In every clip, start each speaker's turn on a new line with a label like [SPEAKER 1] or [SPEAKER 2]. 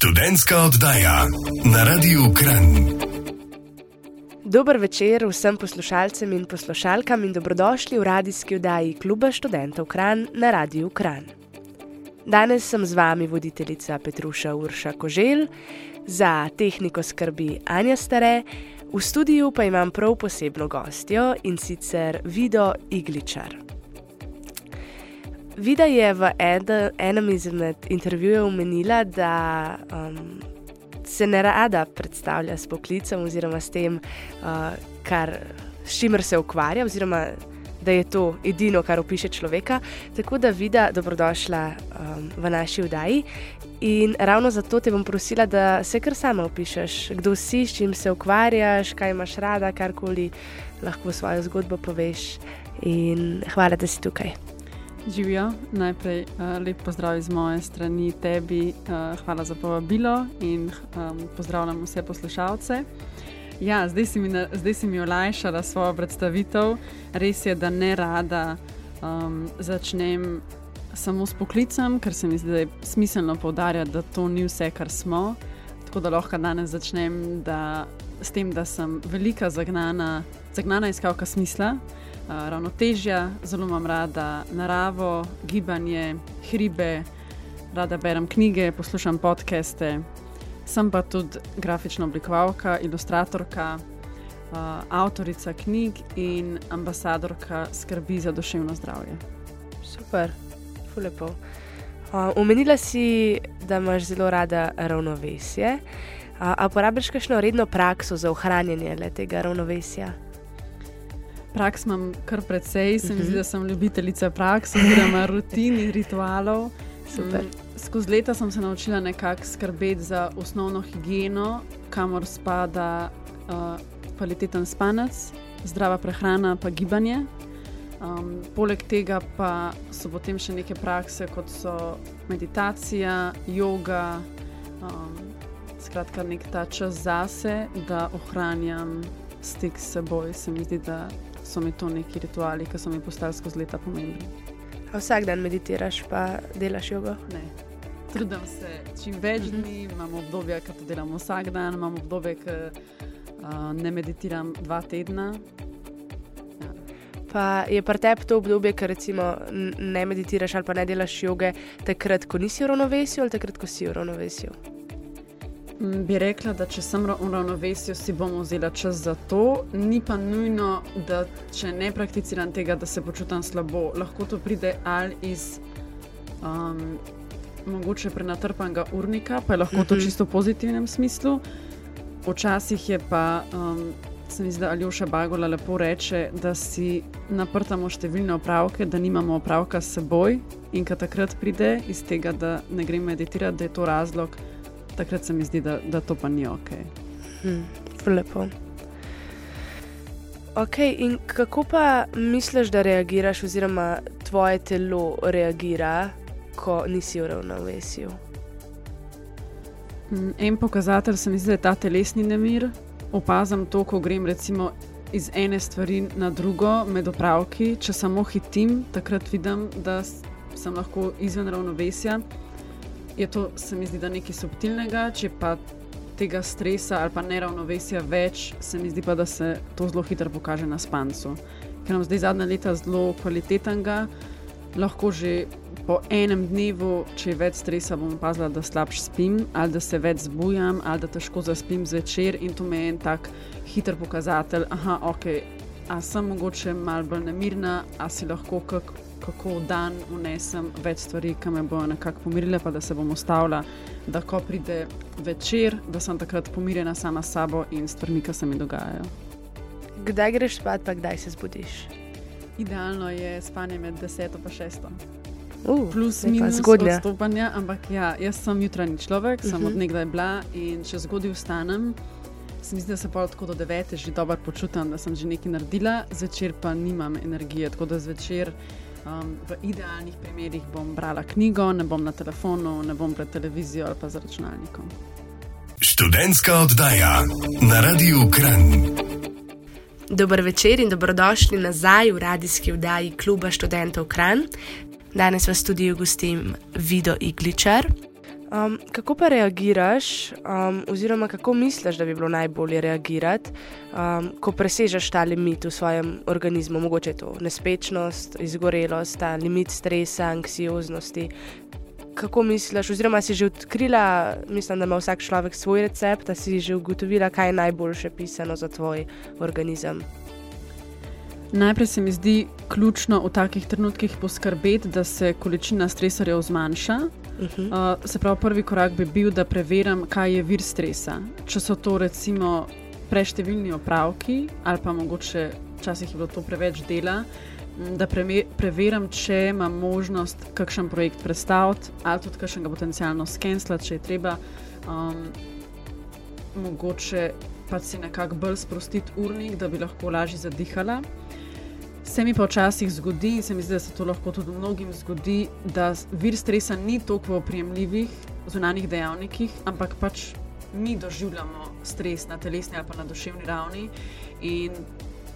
[SPEAKER 1] Študentska oddaja na Radiu Kran.
[SPEAKER 2] Dober večer vsem poslušalcem in poslušalkam in dobrodošli v radijski oddaji Kluba študentov Kran na Radiu Kran. Danes sem z vami voditeljica Petruša Urša Kožel, za tehniko skrbi Anja Stare, v studiu pa imam prav posebno gostjo in sicer Vido Igličar. Vida je v ed, enem izmed intervjujev omenila, da um, se ne rada predstavlja s poklicem oziroma s tem, uh, kar, s čimer se ukvarja, oziroma da je to edino, kar opiše človeka. Tako da, Vida, dobrodošla um, v naši vdaji. In ravno zato te bom prosila, da se kar sama opišeš, kdo si, s čim se ukvarjaš, kaj imaš rada, karkoli lahko svojo zgodbo poveš. In hvala, da si tukaj.
[SPEAKER 3] Živijo, najprej uh, lep pozdrav iz moje strani tebi, uh, hvala za povabilo in um, pozdravljam vse poslušalce. Ja, zdaj, si na, zdaj si mi olajšala svojo predstavitev. Res je, da ne rada um, začnem samo s poklicem, ker se mi zdi, da je smiselno poudarjati, da to ni vse, kar smo. Tako da lahko danes začnem da, s tem, da sem velika zagnana, zagnana iskalka smisla ravnotežja, zelo imam rada naravo, gibanje, hribe, rada berem knjige, poslušam podcaste. Sem pa tudi grafična oblikovalka, ilustratorka, avtorica knjig in ambasadorka skrbi za duševno zdravje.
[SPEAKER 2] Super, fulepo. Omenila si, da imaš zelo rada ravnovesje. A porabiš kakšno redno prakso za ohranjanje tega ravnovesja?
[SPEAKER 3] Praks imam kar precej, se mi zdi, da sem ljubiteljica praks, oziroma rutin in ritualov.
[SPEAKER 2] Super.
[SPEAKER 3] Skozi leta sem se naučila nekako skrbeti za osnovno higieno, kamor spada uh, kvaliteten spanec, zdrava prehrana, pa gibanje. Um, poleg tega pa so potem še neke prakse, kot so meditacija, yoga, um, skratka, nek ta čas zase, da ohranjam stik s seboj. Se mi zdi, da so mi to neki rituali, ki so mi postali skozi leta pomembni.
[SPEAKER 2] A vsak dan meditiraš, pa delaš jogo?
[SPEAKER 3] Ne. Trudim se čim več mhm. dni, imam obdobje, ki to delam vsak dan, imam obdobje, ki uh, ne meditiram dva tedna.
[SPEAKER 2] Ja. Pa je pri tebi to obdobje, ker recimo ne meditiraš ali pa ne delaš joge, takrat, ko nisi v ravnovesju ali takrat, ko si v ravnovesju?
[SPEAKER 3] Mm, bi rekla, da če sem v ravnovesju, si bom vzela čas za to. Ni pa nujno, da če ne prakticiram tega, da se počutim slabo. Lahko to pride ali iz um, mogoče prenatrpanega urnika, pa je lahko uh -huh. to mhm. čisto v pozitivnem smislu. Včasih je pa, um, se mi zdi, da Aljoša Bagola lepo reče, da si naprtamo številne opravke, da nimamo opravka s seboj in kad takrat pride iz tega, da ne grem meditirati, da je to razlog takrat se mi zdi, da, da to pa ni ok.
[SPEAKER 2] Hmm, lepo. Ok, in kako pa misliš, da reagiraš, oziroma tvoje telo reagira, ko nisi v ravnovesju?
[SPEAKER 3] Hmm, en pokazatelj se mi zdi, da je ta telesni nemir. Opazam to, ko grem recimo iz ene stvari na drugo, med opravki. Če samo hitim, takrat vidim, da sem lahko izven ravnovesja je to, se mi zdi, da nekaj subtilnega, če pa tega stresa ali pa neravnovesja več, se mi zdi pa, da se to zelo hitro pokaže na spancu. Ker nam zdaj zadnja leta zelo kvalitetnega, lahko že po enem dnevu, če je več stresa, bom opazila, da slabš spim ali da se več zbujam ali da težko zaspim zvečer in to me je en tak hiter pokazatelj, aha, ok. A sem mogoče malo bolj nemirna, a si lahko kak kako v dan unesem več stvari, ki me bodo nekako pomirile, pa da se bom ustavila, da ko pride večer, da sem takrat pomirjena sama s sabo in stvarmi, ki se mi dogajajo.
[SPEAKER 2] Kdaj greš spat, pa kdaj se zbudiš?
[SPEAKER 3] Idealno je spanje med 10 in 6.
[SPEAKER 2] Uh,
[SPEAKER 3] Plus minus zgodnja stopanja, ampak ja, jaz sem jutranji človek, uh -huh. sem od mhm. bila in če zgodaj vstanem. Se mi zdi, da se pa tako do devete že dobro počutim, da sem že nekaj naredila, zvečer pa nimam energije. Tako da zvečer Um, v idealnih primerih bom brala knjigo, ne bom na telefonu, ne bom pred televizijo ali pa z računalnikom.
[SPEAKER 1] Študentska oddaja na Radiu Kran.
[SPEAKER 2] Dober večer in dobrodošli nazaj v radijski oddaji Kluba študentov Kran. Danes vas tudi gostim Vido Igličar. Um, kako pa reagiraš, um, oziroma kako misliš, da bi bilo najbolje reagirati, um, ko presežeš ta limit v svojem organizmu, mogoče to nespečnost, izgorelost, ta limit stresa, anksioznosti? Kako misliš, oziroma si že odkrila, mislim, da ima vsak človek svoj recept, da si že ugotovila, kaj je najboljše pisano za tvoj organizem?
[SPEAKER 3] Najprej se mi zdi ključno v takih trenutkih poskrbeti, da se količina stresorjev zmanjša. Uh -huh. uh, se pravi, prvi korak bi bil, da preverim, kaj je vir stresa. Če so to recimo preštevilni opravki, ali pa mogoče včasih je bilo to preveč dela, da pre preverim, če imam možnost kakšen projekt predstaviti, ali tudi kakšnega potencialno skenslati, če je treba. Um, mogoče pa si nekako bolj sprostiti urnik, da bi lahko lažje zadihala. Se mi pa včasih zgodi, in se mi zdi, da se to lahko tudi mnogim zgodi, da vir stresa ni toliko v oprijemljivih zunanjih dejavnikih, ampak pač mi doživljamo stres na telesni ali pa na duševni ravni. In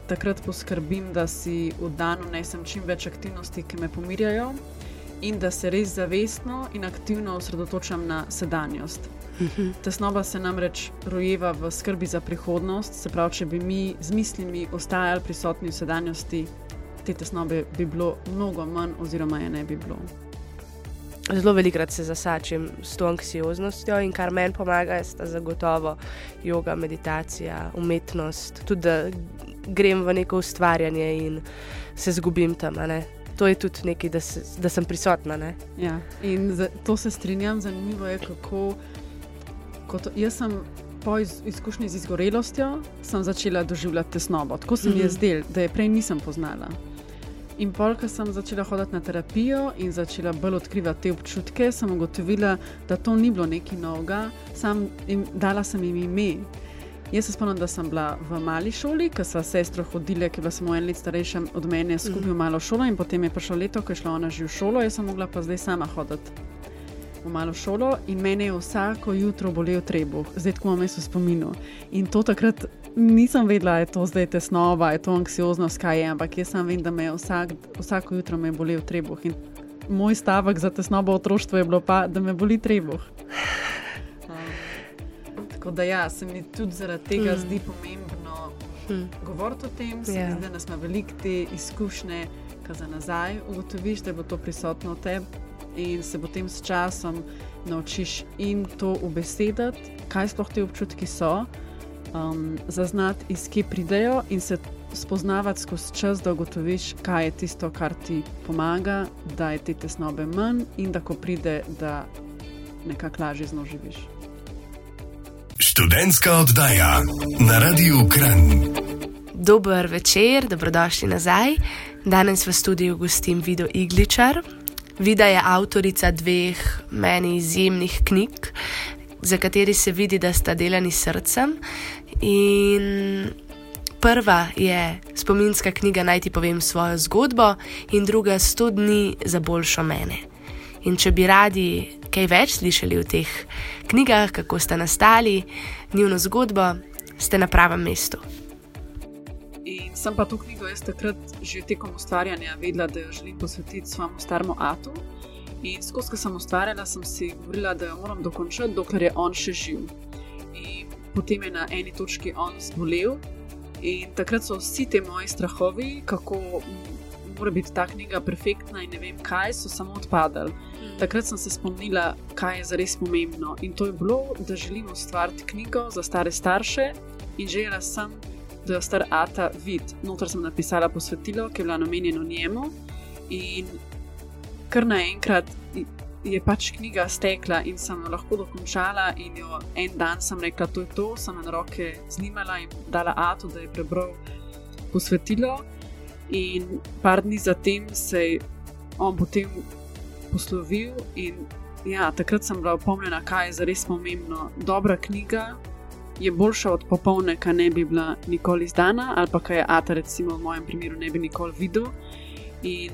[SPEAKER 3] takrat poskrbim, da si v danu nesem čim več aktivnosti, ki me pomirjajo, in da se res zavestno in aktivno osredotočam na sedanjost. Tesnoba se namreč rojeva v skrbi za prihodnost, se pravi, če bi mi z mislimi ostajali prisotni v sedanjosti, te tesnobe bi bilo mnogo manj, oziroma je ne bi bilo.
[SPEAKER 2] Zelo velikokrat se zasačim s to anksioznostjo in kar meni pomaga, je zagotovo yoga, meditacija, umetnost, tudi da grem v neko ustvarjanje in se zgubim tam. To je tudi nekaj, da, se, da sem prisotna.
[SPEAKER 3] Ja, in za, to se strinjam, zanimivo je, kako kot jaz sem po iz, izkušnji z izgorelostjo začela doživljati tesnobo. Tako se mi je mhm. zdelo, da je prej nisem poznala. In polka sem začela hoditi na terapijo in začela bolj odkrivati te občutke, sem ugotovila, da to ni bilo nekaj novega, sam jim dala sem jim ime. Jaz se spomnim, da sem bila v mali šoli, ker sva sestro hodila, ki je bila samo en let starejša od mene, skupaj v malo šolo in potem je prišlo leto, ko je šla ona že v šolo, jaz sem mogla pa zdaj sama hoditi v malo šolo in meni je vsako jutro bolel trebuh, zdaj ko imam mesto spominu. In to takrat nisem vedela, je to zdaj tesnova, je to anksioznost, kaj je, ampak jaz sem vedela, da me je vsak, vsako jutro me bolel trebuh. In moj stavek za tesnobo otroštvo je bilo pa, da me boli trebuh. Um, tako da ja, se mi tudi zaradi tega mm. zdi pomembno mm. govoriti o tem, se yeah. mi ja. zdi, da smo veliko te izkušnje. Kaj za nazaj ugotoviš, da bo to prisotno v tebi, in se potem s časom naučiš in to ubesediti, kaj sploh ti občutki so, um, zaznati, iz kje pridejo in se spoznavati skozi čas, da ugotoviš, kaj je tisto, kar ti pomaga, da je te tesnobe manj in da ko pride, da nekako lažje z njo živiš.
[SPEAKER 1] Študentska oddaja na Radiu Kran.
[SPEAKER 2] Dober večer, dobrodošli nazaj. Danes v studiu gostim Vido Igličar, Vida je avtorica dveh meni izjemnih knjig, za kateri se vidi, da sta delani srcem. In prva je spominska knjiga Naj ti povem svojo zgodbo, in druga Sto dni za boljšo mene. In če bi radi kaj več slišali v teh knjigah, kako sta nastali, njihovo zgodbo, ste na pravem mestu.
[SPEAKER 3] In sem pa to knjigo jaz takrat že tekom ustvarjanja vedela, da jo želim posvetiti svojemu staremu Atu. In skozi ko sem ustvarjala, sem si govorila, da jo moram dokončati, dokler je on še živ. In potem je na eni točki on zbolel. In takrat so vsi ti moji strahovi, kako mora biti ta knjiga perfektna in ne vem kaj, so samo odpadali. Hmm. Takrat sem se spomnila, kaj je zares pomembno. In to je bilo, da želim ustvariti knjigo za stare starše in želela sem da jo star Ata vidi. Notor sem napisala posvetilo, ki je bilo namenjeno njemu. In kar naenkrat je pač knjiga stekla in sem jo lahko dokončala. In jo en dan sem rekla, to je to, sem na roke znimala in dala Atu, da je prebral posvetilo. In par dni zatem se je on potem poslovil in ja, takrat sem bila opomnjena, kaj je zares pomembno. Dobra knjiga, je boljša od popolne, ki ne bi bila nikoli izdana, ali pa kaj je Ata, recimo v mojem primeru, ne bi nikoli videl. In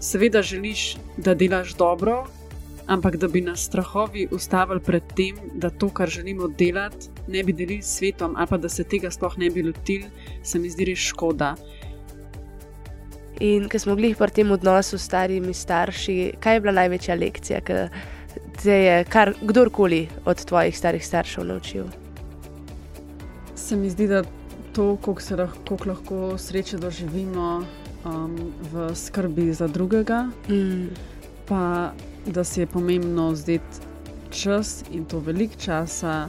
[SPEAKER 3] seveda želiš, da delaš dobro, ampak da bi nas strahovi ustavili pred tem, da to, kar želimo delati, ne bi delili s svetom, ali pa da se tega sploh ne bi lotili, se mi zdi res škoda.
[SPEAKER 2] In ko smo bili pri tem odnosu s starimi starši, kaj je bila največja lekcija, ki te je kar kdorkoli od tvojih starih staršev naučil?
[SPEAKER 3] Se mi zdi, da to, koliko lahko, lahko sreče doživimo um, v skrbi za drugega, mm. pa da si je pomembno vzeti čas in to velik časa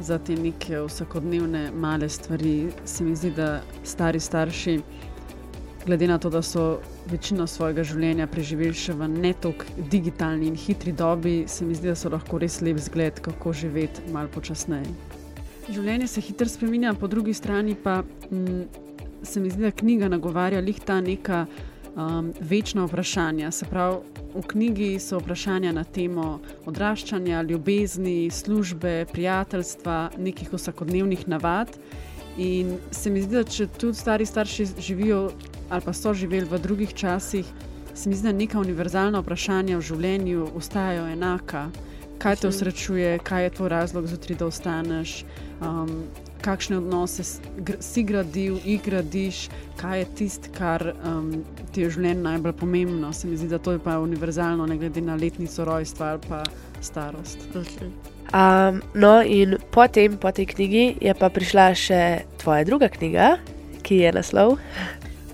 [SPEAKER 3] za te neke vsakodnevne male stvari. Se mi zdi, da stari starši, glede na to, da so večino svojega življenja preživeli še v ne tako digitalni in hitri dobi, se mi zdi, da so lahko res lep zgled, kako živeti malo počasneje. Življenje se hitro spremenja, po drugi strani pa m, mm, se mi zdi, da knjiga nagovarja lih ta neka um, večna vprašanja. Se pravi, v knjigi so vprašanja na temo odraščanja, ljubezni, službe, prijateljstva, nekih vsakodnevnih navad. In se mi zdi, da če tudi stari starši živijo ali pa so živeli v drugih časih, se mi zdi, da neka univerzalna vprašanja v življenju ostajajo enaka. Kaj te osrečuje, kaj je tvoj razlog, zutri, da ostaneš, um, kakšne odnose si gradil, jih gradiš, kaj je tisto, kar um, ti je v življenju najbolj pomembno. Se mi zdi, da to je pa univerzalno, ne glede na letnico rojstva ali pa starost.
[SPEAKER 2] Okay. Um, no, in potem, po tej knjigi, je pa prišla še tvoja druga knjiga, ki je naslov.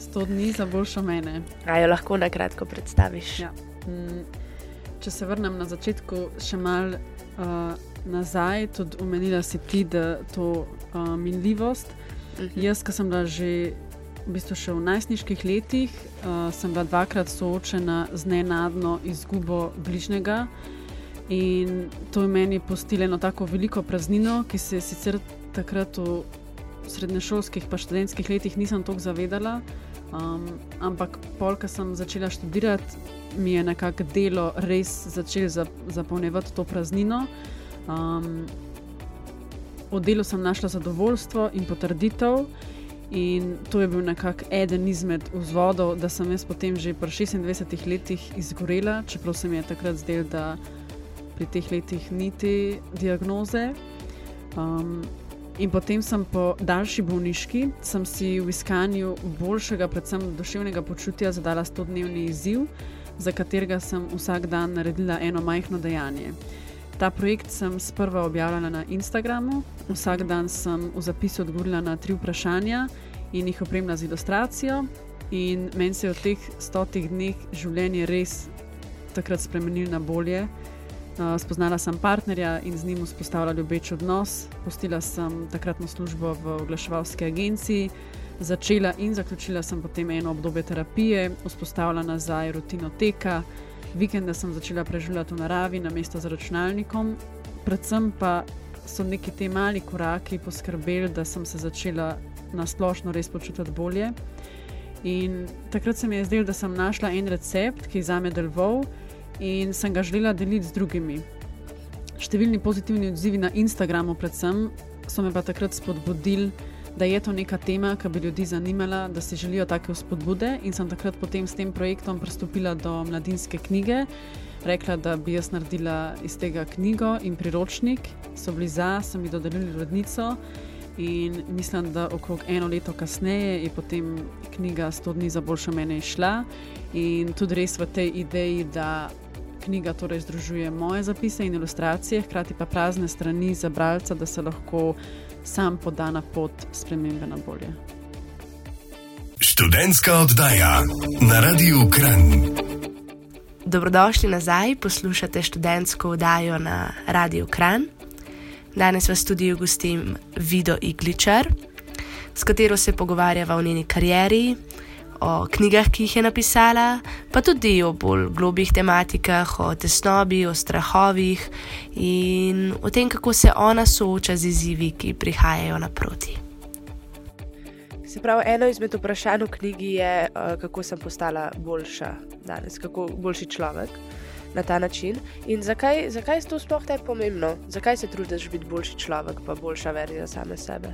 [SPEAKER 3] Sto dni za boljšo mene.
[SPEAKER 2] A jo lahko na kratko predstaviš?
[SPEAKER 3] Ja. Mm, če se vrnem na začetku, še malo uh, nazaj, tudi omenila si ti, da to uh, minljivost. Uh mhm. -huh. Jaz, ki sem bila že v bistvu še v najstniških letih, uh, sem bila dvakrat soočena z nenadno izgubo bližnjega. In to je meni postilo eno tako veliko praznino, ki se je sicer takrat v srednješolskih in študentskih letih nisem tako zavedala. Um, ampak, pol, ko sem začela študirati, mi je nekako delo res začelo zapolnjevati to praznino. Um, v delu sem našla zadovoljstvo in potrditev, in to je bil nekako eden izmed vzvodov, da sem jaz potem že pri 26 letih izgorela, čeprav se mi je takrat zdelo, da pri teh letih ni te diagnoze. Um, in potem sem po daljši bolniški, sem si v iskanju boljšega, predvsem duševnega počutja, zadala 100-dnevni izziv, za katerega sem vsak dan naredila eno majhno dejanje. Ta projekt sem sprva objavljala na Instagramu, vsak dan sem v zapisu odgovorila na tri vprašanja in jih opremila z ilustracijo. In meni se je v teh stotih dneh življenje res takrat spremenilo na bolje. Uh, spoznala sem partnerja in z njim vzpostavila ljubeč odnos. Postila sem takratno službo v oglaševalski agenciji, začela in zaključila sem potem eno obdobje terapije, vzpostavila nazaj rutino teka, vikende sem začela preživljati v naravi, na mesto za računalnikom. Predvsem pa so neki ti mali koraki poskrbeli, da sem se začela na splošno res počutiti bolje. In takrat se mi je zdelo, da sem našla en recept, ki je za me deloval in sem ga želela deliti z drugimi. Številni pozitivni odzivi na Instagramu, predvsem, so me pa takrat spodbudili da je to neka tema, ki bi ljudi zanimala, da si želijo take vzpodbude. In sem takrat potem s tem projektom pristopila do mladinske knjige, rekla, da bi jaz naredila iz tega knjigo in priročnik. So bili za, so mi dodelili urednico. In mislim, da okrog eno leto kasneje je potem knjiga 100 dni za boljše mene išla. In tudi res v tej ideji, da knjiga torej združuje moje zapise in ilustracije, hkrati pa prazne strani za bralca, da se lahko sam poda na pot spremembe na bolje.
[SPEAKER 1] Študentska oddaja na Radiu Kran.
[SPEAKER 2] Dobrodošli nazaj, poslušate študentsko oddajo na Radiu Kran. Danes v studiu gostim Vido Igličar, s katero se pogovarjava o njeni karieri, o knjigah, ki jih je napisala, pa tudi o bolj globih tematikah, o tesnobi, o strahovih in o tem, kako se ona sooča z izzivi, ki prihajajo naproti. Se pravi, eno izmed vprašanj v knjigi je, uh, kako sem postala boljša danes, kako boljši človek na ta način. In zakaj, zakaj je to sploh tako pomembno? Zakaj se trudiš biti boljši človek, pa boljša verzija same sebe?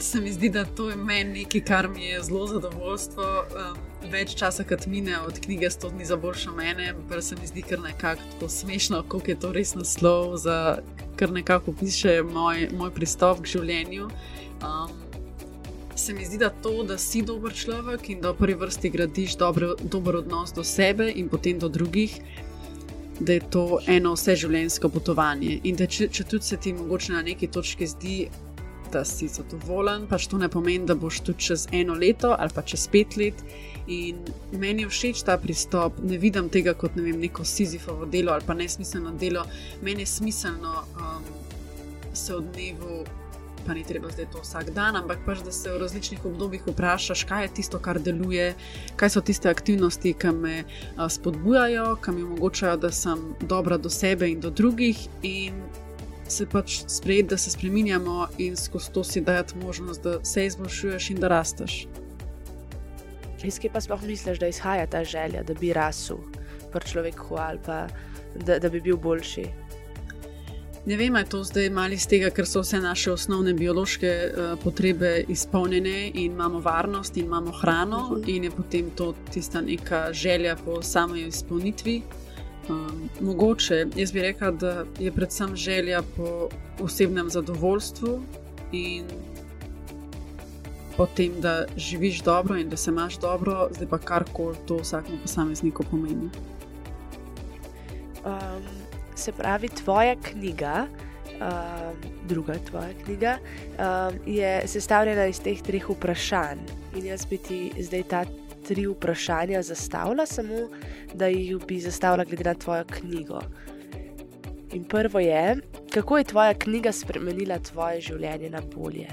[SPEAKER 3] Se mi zdi, da to je meni nekaj, kar mi je zelo zadovoljstvo. Um, več časa, kot mine od knjige Sto dni za boljšo mene, pa se mi zdi kar nekako smešno, koliko je to res naslov, za kar nekako piše moj, moj pristop k življenju. Um, se mi zdi, da to, da si dober človek in da v prvi vrsti gradiš dober, dober odnos do sebe in potem do drugih, da je to eno vseživljenjsko potovanje. In da če, če tudi se ti mogoče na neki točki zdi, da si zadovoljen, pač to ne pomeni, da boš tudi čez eno leto ali pa čez pet let. In meni je všeč ta pristop, ne vidim tega kot ne vem, neko sizifovo delo ali pa nesmiselno delo. Meni je smiselno um, se od dnevu pa ni treba zdaj to vsak dan, ampak pač, da se v različnih obdobjih vprašaš, kaj je tisto, kar deluje, kaj so tiste aktivnosti, ki me a, spodbujajo, ki mi omogočajo, da sem dobra do sebe in do drugih, in se pač sprejeti, da se spremenjamo in skozi to si dajati možnost, da se izboljšuješ in da rasteš.
[SPEAKER 2] Iz kje pa sploh misliš, da izhaja ta želja, da bi rasel pri človeku ali pa da, da bi bil boljši?
[SPEAKER 3] Ne vem, ali je to zdaj malo iz tega, ker so vse naše osnovne biološke uh, potrebe izpolnjene in imamo varnost in imamo hrano, uh mhm. -huh. in je potem to tista neka želja po samej izpolnitvi. Um, mogoče jaz bi rekel, da je predvsem želja po osebnem zadovoljstvu in potem, da živiš dobro in da se imaš dobro, zdaj pa karkoli to vsakemu posamezniku pomeni.
[SPEAKER 2] Um se pravi, tvoja knjiga, um, druga tvoja knjiga, um, je sestavljena iz teh treh vprašanj. In jaz bi ti zdaj ta tri vprašanja zastavila, samo da jih bi zastavila glede na tvojo knjigo. In prvo je, kako je tvoja knjiga spremenila tvoje življenje na bolje?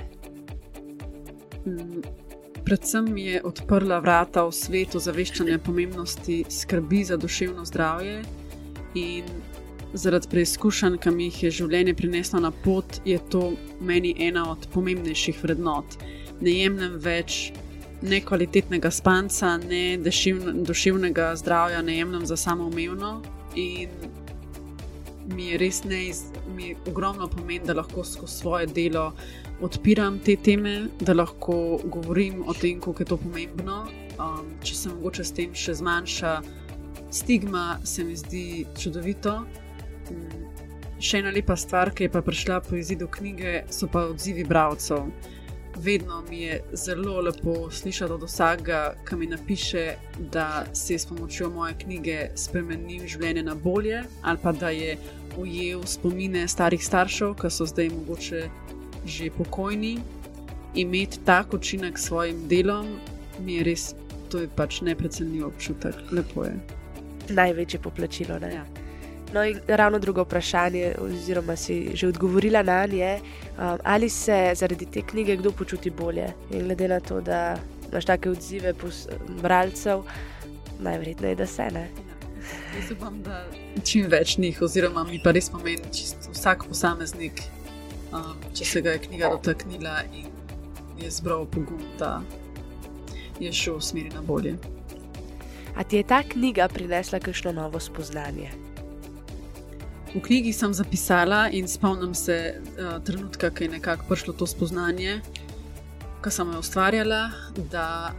[SPEAKER 3] Mm, predvsem mi je odprla vrata v svetu zaveščanja pomembnosti skrbi za duševno zdravje in zaradi preizkušenj, ki mi jih je življenje prineslo na pot, je to meni ena od pomembnejših vrednot. Ne jemljem več nekvalitetnega spanca, ne duševnega zdravja, ne jemljem za samoumevno. In mi je res ne, mi je ogromno pomen, da lahko skozi svoje delo odpiram te teme, da lahko govorim o tem, kako je to pomembno. Um, če se mogoče s tem še zmanjša stigma, se mi zdi čudovito. Še ena lepa stvar, ki je pa prišla po izidu knjige, so pa odzivi bralcev. Vedno mi je zelo lepo slišati od vsakega, ki mi napiše, da se je s pomočjo moje knjige spremenil življenje na bolje, ali pa da je ujel spomine starih staršev, ki so zdaj mogoče že pokojni. Imeti tak učinek s svojim delom mi je res, to je pač neprecenljiv občutek, lepo je.
[SPEAKER 2] Največje poplačilo, ne? Ja. No, in ravno drugo vprašanje, oziroma si že odgovorila na nje, um, ali se zaradi te knjige kdo počuti bolje. In glede na to, da imaš take odzive bralcev, najverjetneje, da se ne.
[SPEAKER 3] Jaz upam, da čim več njih, oziroma mi pa res pomeni, da vsak posameznik, um, če se ga je knjiga dotaknila in je zbral pogum, da je šel v smeri na bolje.
[SPEAKER 2] A ti je ta knjiga prinesla kakšno novo spoznanje?
[SPEAKER 3] V knjigi sem zapisala in spomnim se uh, trenutka, ko je nekako prišlo to spoznanje, ko sem jo ustvarjala, da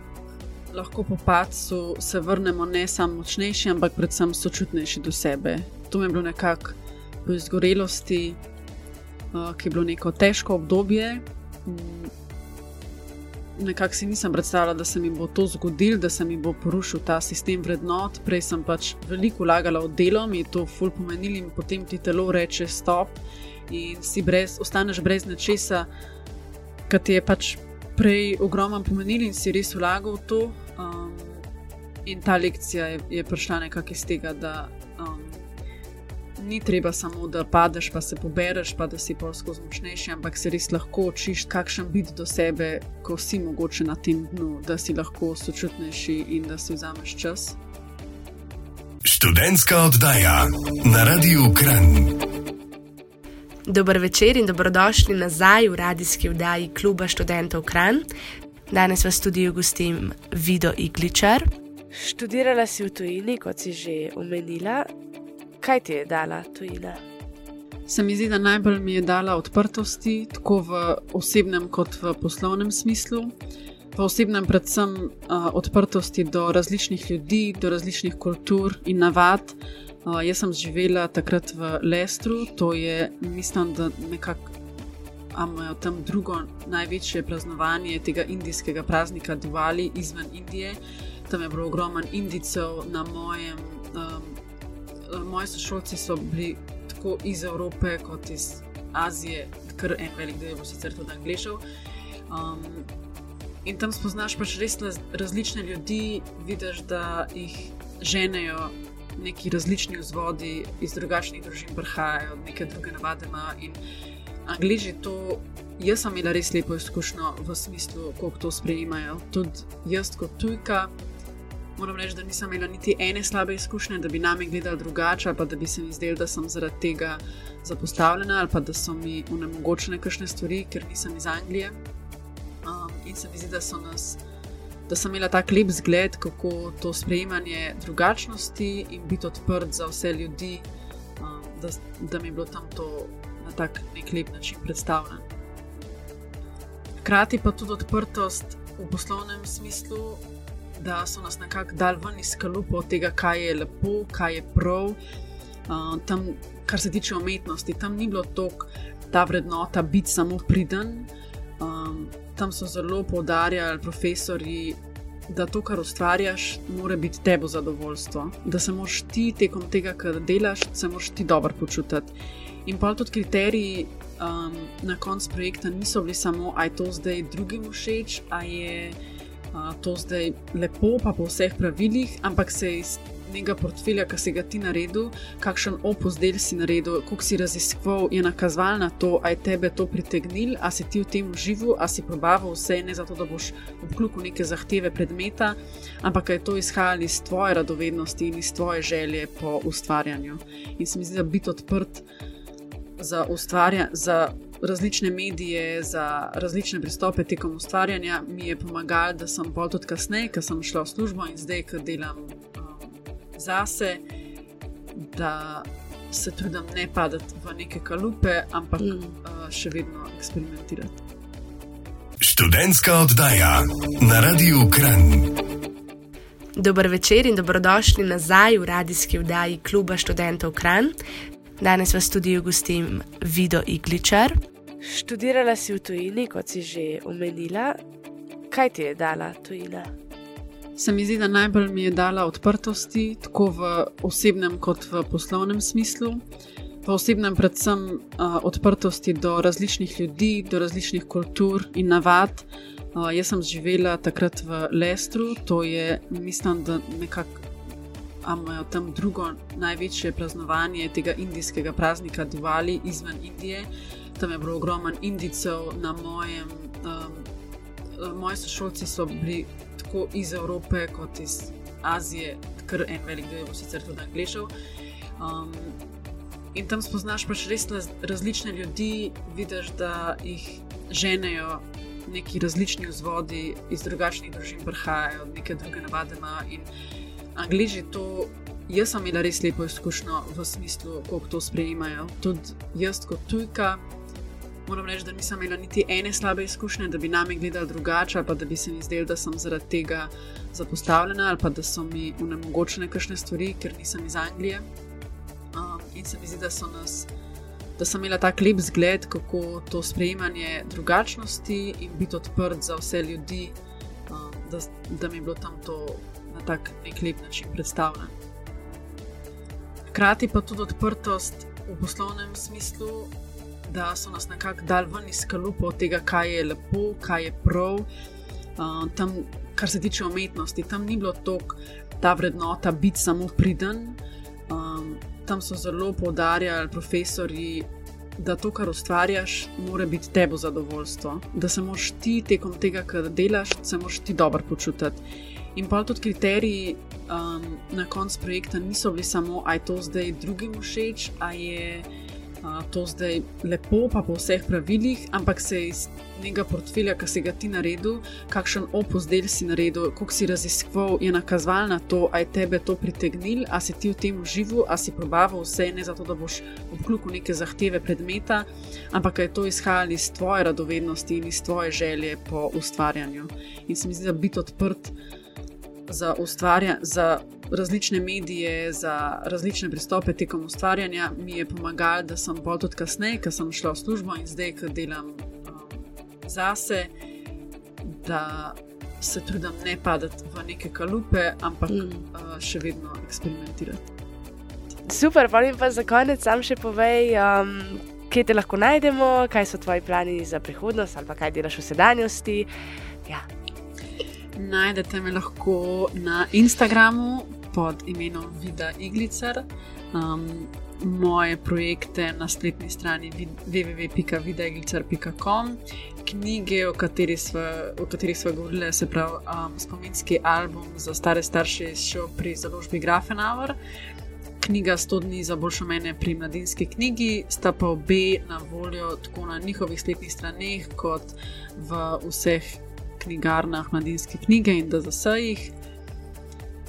[SPEAKER 3] lahko po padcu se vrnemo ne samo močnejši, ampak predvsem sočutnejši do sebe. To mi je bilo nekako po izgorelosti, uh, ki je bilo neko težko obdobje. Um, nekako si nisem predstavljala, da se mi bo to zgodilo, da se mi bo porušil ta sistem vrednot. Prej sem pač veliko vlagala v delo, mi je to ful pomenilo in potem ti telo reče stop in si brez, ostaneš brez nečesa, kar ti je pač prej ogromno pomenilo in si res vlagal v to. Um, in ta lekcija je, je prišla nekako iz tega, da ni treba samo, da padeš, pa se pobereš, pa da si polsko zmočnejši, ampak se res lahko učiš, kakšen biti do sebe, ko si mogoče na tem dnu, da si lahko sočutnejši in da si vzameš čas.
[SPEAKER 1] Študentska oddaja na Radiu Kran.
[SPEAKER 2] Dober večer in dobrodošli nazaj v radijski oddaji Kluba študentov Kran. Danes vas tudi gostim Vido Igličar. Študirala si v tujini, kot si že omenila, kaj ti je dala tujina?
[SPEAKER 3] Se mi zdi, da najbolj mi je dala odprtosti, tako v osebnem kot v poslovnem smislu. V osebnem, predvsem uh, odprtosti do različnih ljudi, do različnih kultur in navad. Uh, jaz sem živela takrat v Lestru, to je, mislim, da nekako imajo tam drugo največje praznovanje tega indijskega praznika Diwali izven Indije. Tam je bilo ogromno Indijcev na mojem um, moji sošolci so bili tako iz Evrope kot iz Azije, kar en velik del je sicer tudi anglišev. Um, in tam spoznaš pač res različne ljudi, vidiš, da jih ženejo neki različni vzvodi, iz drugačnih družin prihajajo, neke druge navade imajo. Angliži to, jaz sem imela res lepo izkušnjo v smislu, kako to sprejemajo. Tudi jaz kot tujka. Moram reči, da nisem imela niti ene slabe izkušnje, da bi nami gledali drugače, pa da bi se mi zdelo, da sem zaradi tega zapostavljena ali pa da so mi unemogočene kakšne stvari, ker nisem iz Anglije. Um, in se mi zdi, da so nas da sem imela tako lep zgled, kako to sprejemanje drugačnosti in biti odprt za vse ljudi, um, da, da mi je bilo tam to na tak nek lep način predstavljeno. Hkrati pa tudi odprtost v poslovnem smislu, da so nas nekako dal ven iz kalupa tega, kaj je lepo, kaj je prav. Uh, tam, kar se tiče umetnosti, tam ni bilo toliko ta vrednota biti samo priden. Um, tam so zelo poudarjali profesori, da to, kar ustvarjaš, mora biti tebi zadovoljstvo. Da se moraš ti tekom tega, kar delaš, se moraš ti dobro počutiti. In pa tudi kriteriji um, na koncu projekta niso bili samo, da je to zdaj drugim všeč, da je uh, to zdaj lepo, pa po vseh pravilih, ampak se je iz nekega portfelja, ki si ga ti naredil, kakšen opus del si naredil, koliko si raziskoval, je nakazoval na to, ali je tebe to pritegnil, ali si ti v tem užival, ali si probaval vse, ne zato, da boš obklukal neke zahteve predmeta, ampak je to izhajalo iz tvoje radovednosti in iz tvoje želje po ustvarjanju. In se mi zdi, da biti odprt za ustvarjanje. Različne medije, za različne pristope tekom ustvarjanja mi je pomagalo, da sem bolj tudi kasneje, ker sem šla v službo in zdaj, ker delam zase, da se trudim ne padati v neke kalupe, ampak mm. uh, še vedno eksperimentirati.
[SPEAKER 1] Študentska oddaja na Radiu Kran.
[SPEAKER 2] Dober večer in dobrodošli nazaj v radijski oddaji Kluba študentov Kran. Danes vas tudi gostim Vido Igličar. Študirala si v tujini, kot si že omenila. Kaj ti je dala tujina?
[SPEAKER 3] Se mi zdi, da najbolj mi je dala odprtosti, tako v osebnem kot v poslovnem smislu. V osebnem, predvsem uh, odprtosti do različnih ljudi, do različnih kultur in navad. Uh, jaz sem živela takrat v Lestru, to je, mislim, da nekako imajo tam drugo največje praznovanje tega indijskega praznika Diwali izven Indije. Tam je bilo ogromno Indijcev, na mojem, um, moji sošolci so bili tako iz Evrope kot iz Azije, kar en velik del je sicer tudi anglišev. Um, in tam spoznaš pač res različne ljudi, vidiš, da jih ženejo neki različni vzvodi, iz drugačnih družin prihajajo, neke druge navade imajo. Angliži to. Jaz sem imela res lepo izkušnjo v smislu, kako to sprejemajo. Tudi jaz, kot tujka, moram reči, da nisem imela niti ene slabe izkušnje, da bi nami gledali drugače, ali pa da bi se mi zdelo, da sem zaradi tega zapostavljena, ali pa da so mi unemogočene kakšne stvari, ker nisem iz Anglije. Um, in se mi zdi, da so nas. Da sem imela tako lep zgled, kako to sprejemanje drugačnosti in biti odprt za vse ljudi, um, da, da mi je bilo tam to tak nek lep način predstavljeno. Hkrati pa tudi odprtost v poslovnem smislu, da so nas nekako dal ven iz kalupa tega, kaj je lepo, kaj je prav. Uh, tam, kar se tiče umetnosti, tam ni bilo toliko ta vrednota biti samo priden. Um, tam so zelo poudarjali profesori, da to, kar ustvarjaš, mora biti tebi zadovoljstvo. Da se moraš ti tekom tega, kar delaš, se moraš ti dobro počutiti. In pa tudi kriteriji um, na koncu projekta niso bili samo, da je to zdaj drugim všeč, a je to zdaj lepo, pa po vseh pravilih, ampak se iz nekega portfelja, ki si ga ti naredil, kakšen opus del si naredil, koliko si raziskoval, je nakazoval na to, ali je tebe to pritegnil, ali si ti v tem užival, ali si probaval vse, ne zato, da boš obklukal neke zahteve predmeta, ampak je to izhajalo iz tvoje radovednosti in iz tvoje želje po ustvarjanju. In se mi zdi, da biti odprt za ustvarjanje različne medije, za različne pristope tekom ustvarjanja, mi je pomagalo, da sem bolj tudi kasneje, ker sem šla v službo in zdaj, ker delam um, zase, da se trudim ne padati v neke kalupe, ampak mm. uh, še vedno eksperimentirati.
[SPEAKER 2] super, pa jim pa za konec sam še povej, um, kje te lahko najdemo, kaj so tvoji plani za prihodnost ali kaj delaš v sedanjosti. Ja.
[SPEAKER 3] Najdete me lahko na Instagramu pod imenom Vida Iglicar. Um, moje projekte na spletni strani www.videoiglicar.com, knjige, o katerih smo govorili, se pravi um, spominski album za stare starše, izšel pri založbi Grafenauer. Knjiga 100 dni za boljšo mene pri mladinski knjigi, sta pa obe na voljo tako na njihovih spletnih straneh, kot v vseh knjigarnah mladinske knjige in da za vse jih.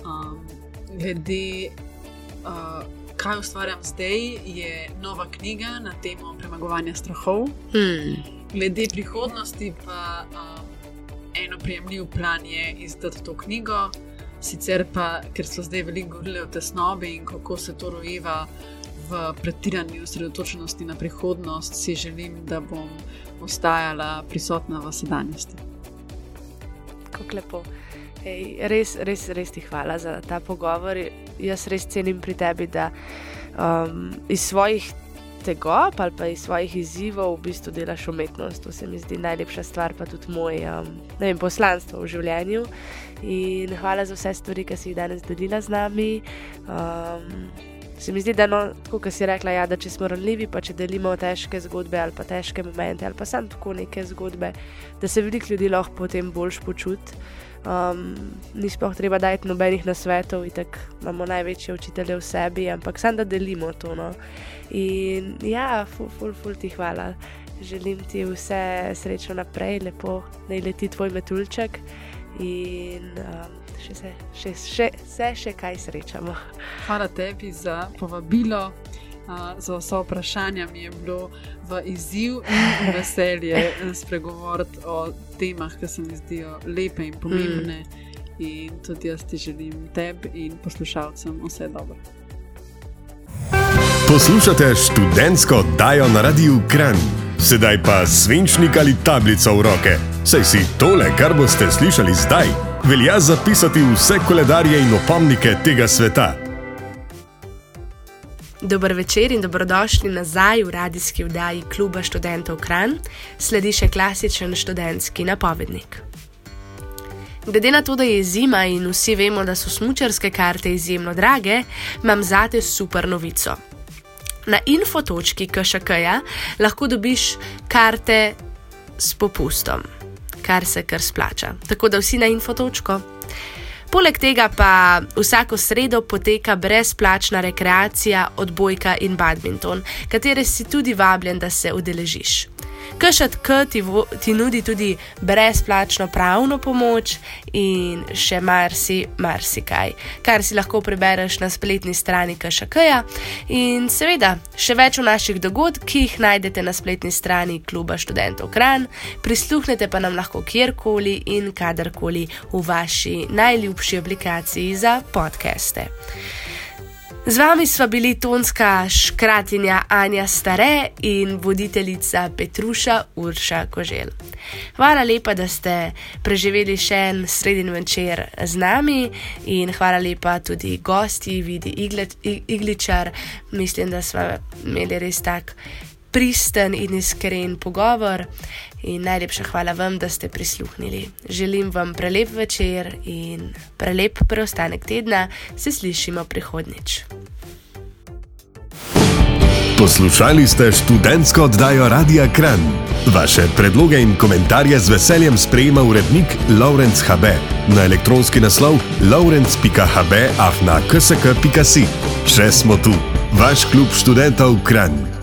[SPEAKER 3] Um, glede uh, kaj ustvarjam zdaj, je nova knjiga na temo premagovanja strahov. Hmm. Glede prihodnosti, pa um, eno prijemljiv plan je izdati to knjigo. Sicer pa, ker so zdaj veliko govorili o tesnobi in kako se to rojeva v pretirani osredotočenosti na prihodnost, si želim, da bom ostajala prisotna v sedanjosti.
[SPEAKER 2] Kako lepo. Ej, res, res, res ti hvala za ta pogovor. Jaz res cenim pri tebi, da um, iz svojih tegob ali pa iz svojih izzivov v bistvu delaš umetnost. To se mi zdi najlepša stvar, pa tudi moj um, vem, poslanstvo v življenju. In hvala za vse stvari, ki si jih danes delila z nami. Um, Se mi zdi, da no, tako kot si rekla, ja, da če smo ranljivi, pa če delimo težke zgodbe ali pa težke momente ali pa samo tako neke zgodbe, da se veliko ljudi lahko potem boljš počuti. Um, ni sploh treba dajati nobenih nasvetov, tako imamo največje učitelje v sebi, ampak samo da delimo to. No. In ja, ful, ful, ful ti hvala. Želim ti vse srečno naprej, lepo, da leti tvoj metulček in um, še se še, še, še, še kaj srečamo.
[SPEAKER 3] Hvala tebi za povabilo za vse vprašanja mi je bilo v izziv in veselje spregovoriti o temah, ki se mi zdijo lepe in pomembne. Mm. In tudi jaz ti želim tebi in poslušalcem vse dobro.
[SPEAKER 1] Poslušate študentsko oddajo na Radiu Kran, sedaj pa svinčnik ali tablico v roke. Saj si tole, kar boste slišali zdaj, velja zapisati vse koledarje in opomnike tega sveta.
[SPEAKER 2] Dober večer in dobrodošli nazaj v radijski vdaji Kluba študentov Kran, sledi še klasičen študentski napovednik. Glede na to, da je zima in vsi vemo, da so smočarske karte izjemno drage, imam zate super novico. Na infotočki KŠK-ja lahko dobiš karte s popustom, kar se kar splača. Tako da vsi na infotočko. Poleg tega pa vsako sredo poteka brezplačna rekreacija, odbojka in badminton, katere si tudi vabljen, da se udeležiš. KŠT ti, ti nudi tudi brezplačno pravno pomoč in še marsi, marsikaj, kar si lahko prebereš na spletni strani KŠK-ja. In seveda, še več o naših dogodkih najdete na spletni strani Kluba študentov Kran, prisluhnete pa nam lahko kjerkoli in kadarkoli v vaši najljubši aplikaciji za podcaste. Z vami sva bili tonska škratinja Anja Stare in voditeljica Petruša Urša Kožel. Hvala lepa, da ste preživeli še en sredin večer z nami in hvala lepa tudi gosti, vidi Igličar. Mislim, da smo imeli res tak pristen in iskren pogovor. In najlepša hvala vam, da ste prisluhnili. Želim vam prelep večer in prelep preostanek tedna, se slišimo prihodnjič.
[SPEAKER 1] Poslušali ste študentsko oddajo Radia Kran. Vaše predloge in komentarje z veseljem sprejema urednik Laurence HB na elektronski naslov laurence.hb.afna.ksk.si. Še smo tu, vaš klub študentov Kran.